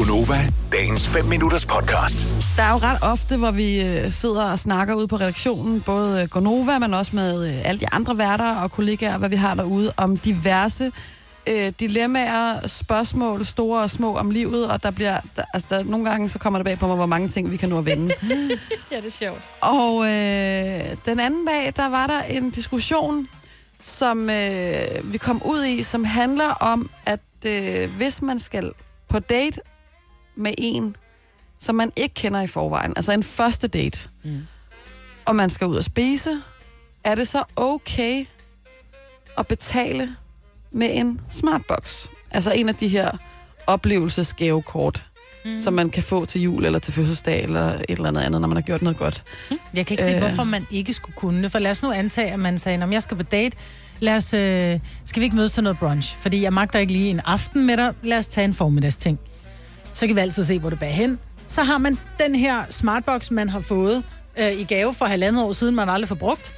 Gunova, dagens 5 minutters podcast. Der er jo ret ofte, hvor vi øh, sidder og snakker ude på redaktionen, både øh, Gonova, men også med øh, alle de andre værter og kollegaer, hvad vi har derude, om diverse øh, dilemmaer, spørgsmål, store og små om livet, og der bliver, der, altså der, nogle gange så kommer det bag på mig, hvor mange ting vi kan nå at vende. Ja, det er sjovt. Og øh, den anden dag, der var der en diskussion, som øh, vi kom ud i, som handler om, at øh, hvis man skal på date med en, som man ikke kender i forvejen, altså en første date, mm. og man skal ud og spise, er det så okay at betale med en smartbox? Altså en af de her oplevelsesgavekort, mm. som man kan få til jul eller til fødselsdag eller et eller andet andet, når man har gjort noget godt. Jeg kan ikke se, Øh. hvorfor man ikke skulle kunne det. For lad os nu antage, at man sagde, om jeg skal på date, lad os, øh, skal vi ikke mødes til noget brunch? Fordi jeg magter ikke lige en aften med dig. Lad os tage en formiddagsting. Så kan vi altid se, hvor det bærer hen. Så har man den her smartbox, man har fået øh, i gave for halvandet år siden, man aldrig får brugt.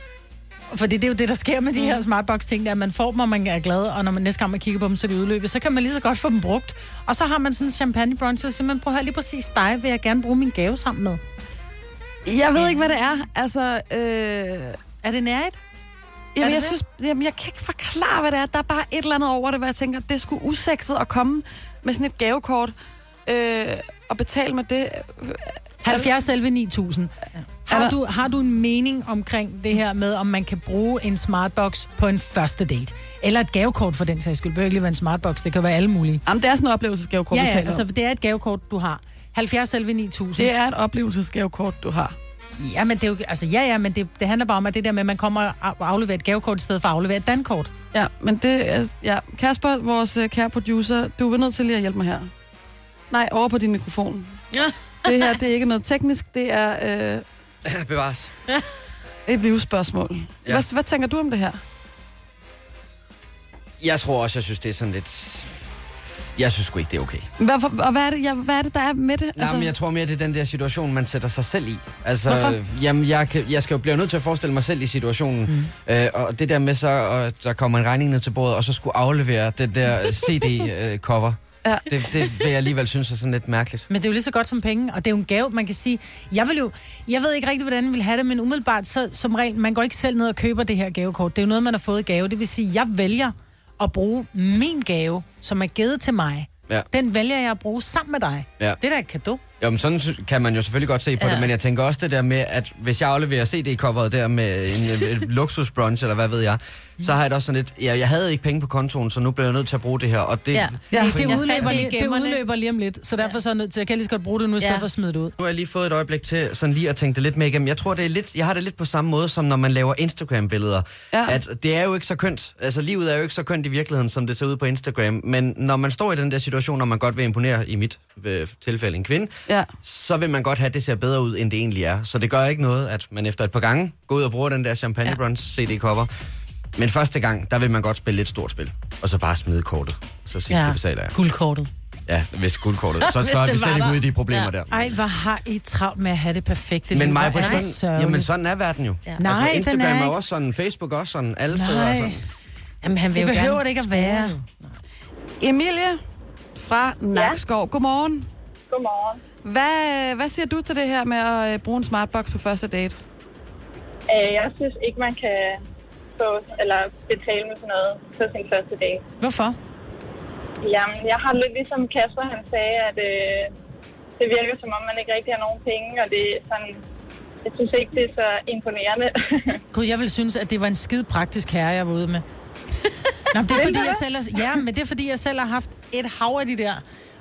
For det er jo det, der sker med de her smartbox-ting, at man får dem, og man er glad, og når man næste gang man kigger på dem, så de udløbet, så kan man lige så godt få dem brugt. Og så har man sådan en champagne brunch, og siger man, prøv at høre, lige præcis dig, vil jeg gerne bruge min gave sammen med. Jeg ved ikke, hvad det er. Altså, øh, Er det nærigt? Jamen, det jeg, det? synes, jamen, jeg kan ikke forklare, hvad det er. Der er bare et eller andet over det, hvor jeg tænker, det sgu usekset at komme med sådan et gavekort øh, og betale med det. 70 11 9000. Er Har du, har du en mening omkring det her med, om man kan bruge en smartbox på en første date? Eller et gavekort for den sags skyld. Det behøver ikke lige være en smartbox, det kan være alle mulige. Jamen, det er sådan et oplevelsesgavekort, Ja, ja, altså det er et gavekort, du har. 70 11 9000. Det er et oplevelsesgavekort, du har. Ja, men det er jo, altså, ja, ja, men det, det handler bare om, at det der med, at man kommer og afleverer et gavekort i stedet for at aflevere et dankort. Ja, men det er... Ja. Kasper, vores øh, kære producer, du er nødt til lige at hjælpe mig her. Nej, over på din mikrofon. Ja. Det her, det er ikke noget teknisk, det er øh, Bevares. et livsspørgsmål. Ja. Hvad, hvad tænker du om det her? Jeg tror også, jeg synes, det er sådan lidt... Jeg synes sgu ikke, det er okay. Hvorfor, og hvad er, det, ja, hvad er det, der er med det? Altså... Nej, men jeg tror mere, det er den der situation, man sætter sig selv i. Altså, Hvorfor? Jamen, jeg, kan, jeg skal jo blive nødt til at forestille mig selv i situationen. Mm. Øh, og det der med så, og der kommer en regning ned til bordet, og så skulle aflevere det der CD-cover. Ja. det, det vil jeg alligevel synes er sådan lidt mærkeligt. Men det er jo lige så godt som penge, og det er jo en gave, man kan sige. Jeg vil jo, jeg ved ikke rigtig, hvordan jeg vil have det, men umiddelbart, så som regel, man går ikke selv ned og køber det her gavekort. Det er jo noget, man har fået i gave. Det vil sige, jeg vælger at bruge min gave, som er givet til mig. Ja. Den vælger jeg at bruge sammen med dig. Ja. Det er da et kado. Jo, men sådan kan man jo selvfølgelig godt se på Ja. det, men jeg tænker også det der med, at hvis jeg afleverer CD-coveret der med en, et luksusbrunch, eller hvad ved jeg, så har jeg det også sådan lidt, ja, jeg havde ikke penge på kontoen, så nu bliver jeg nødt til at bruge det her, og det, Ja. Ja. Det udløber, lige, det udløber lige om lidt, så derfor så er jeg nødt til, jeg kan lige så godt bruge det nu, i stedet Ja. for at smide det ud. Nu har jeg lige fået et øjeblik til sådan lige at tænke det lidt med igennem. Jeg tror, det er lidt, jeg har det lidt på samme måde, som når man laver Instagram-billeder. Ja. At det er jo ikke så kønt. Altså, livet er jo ikke så kønt i virkeligheden, som det ser ud på Instagram. Men når man står i den der situation, når man godt vil imponere, i mit øh, tilfælde en kvinde, Ja. så vil man godt have, at det ser bedre ud, end det egentlig er. Så det gør ikke noget, at man efter et par gange går ud og bruger den der Champagne Ja. Brunch CD-cover. Men første gang, der vil man godt spille lidt stort spil. Og så bare smide kortet. Så sige, ja. det betaler jeg. Guldkortet. Ja, hvis guldkortet. Så, så er vi slet ikke ude i de problemer Ja. der. Ej, hvor har I travlt med at have det perfekte liv. Men mig, er sådan, sørgeligt. jamen sådan er verden jo. Ja. Nej, altså, Instagram er er, ikke. også sådan, Facebook også sådan, alle steder er Nej. sådan. Jamen, han vil Det jo behøver gerne det ikke at være. Emilie fra Nakskov. Godmorgen. Godmorgen. Hvad, hvad siger du til det her med at øh, bruge en smartbox på første date? Øh, jeg synes ikke, man kan få, eller betale med sådan noget på sin første dag. Hvorfor? Jamen, jeg har lidt ligesom Kasper, han sagde, at øh, det virker som om, man ikke rigtig har nogen penge, og det er sådan, jeg synes ikke, det er så imponerende. Gud, jeg vil synes, at det var en skide praktisk herre, jeg var ude med. Nå, men det er fordi, jeg selv har, ja, men det er fordi, jeg selv har haft et hav af de der.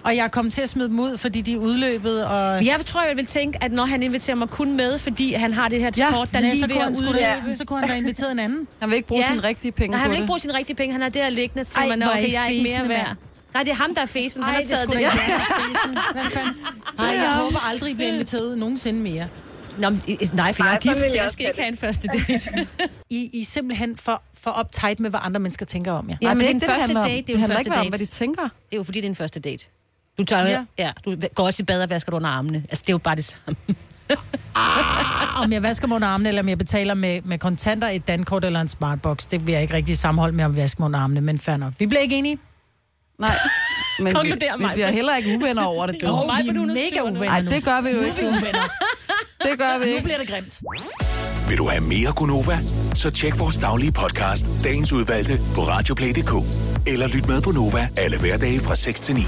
Og jeg kommet til at smide dem ud, fordi de er udløbet, og... Jeg tror, jeg vil tænke, at når han inviterer mig kun med, fordi han har det her Ja, kort, der Nej, lige så, ved kunne at han, udløbe. da, så kunne han da inviteret en anden. Han vil ikke bruge Ja. sine rigtige penge Nej, han vil ikke bruge sine rigtige penge. Han har det her liggende Ej, mig, hvor er okay, jeg er ikke mere værd. Nej, det er ham, der er fesen. Han Ej, har det taget det. der. ikke Hvad fanden? Ej, jeg håber aldrig, I bliver inviteret nogensinde mere. Nå, men, i- nej, for jeg er gift, så jeg skal ikke have en første date. I, I er simpelthen for, for uptight med, hvad andre mennesker tænker om jer. Ja, men det er den ikke det, det første handler om. date, det er Det den handler ikke om, hvad de tænker. Det er jo fordi, det er en første date. Du, tager, Ja. ja. Du går også i bad og vasker under armene. Altså, det er jo bare det samme. Om jeg vasker mig under armene, eller om jeg betaler med, med kontanter, et dankort eller en smartbox, det vil jeg ikke rigtig sammenholde med om jeg vasker mig under armene, men fair nok. Vi bliver ikke enige. Nej. Men vi, vi bliver heller ikke uvenner over det. Du. Åh, mig, vi er nu mega nu. uvenner Nej, nu. det gør vi jo Nu ikke. uvenner. Det gør vi Nu ikke. bliver det grimt. Vil du have mere Gunova? Så tjek vores daglige podcast, dagens udvalgte, på radioplay.dk. Eller lyt med på Nova alle hverdage fra 6 til 9.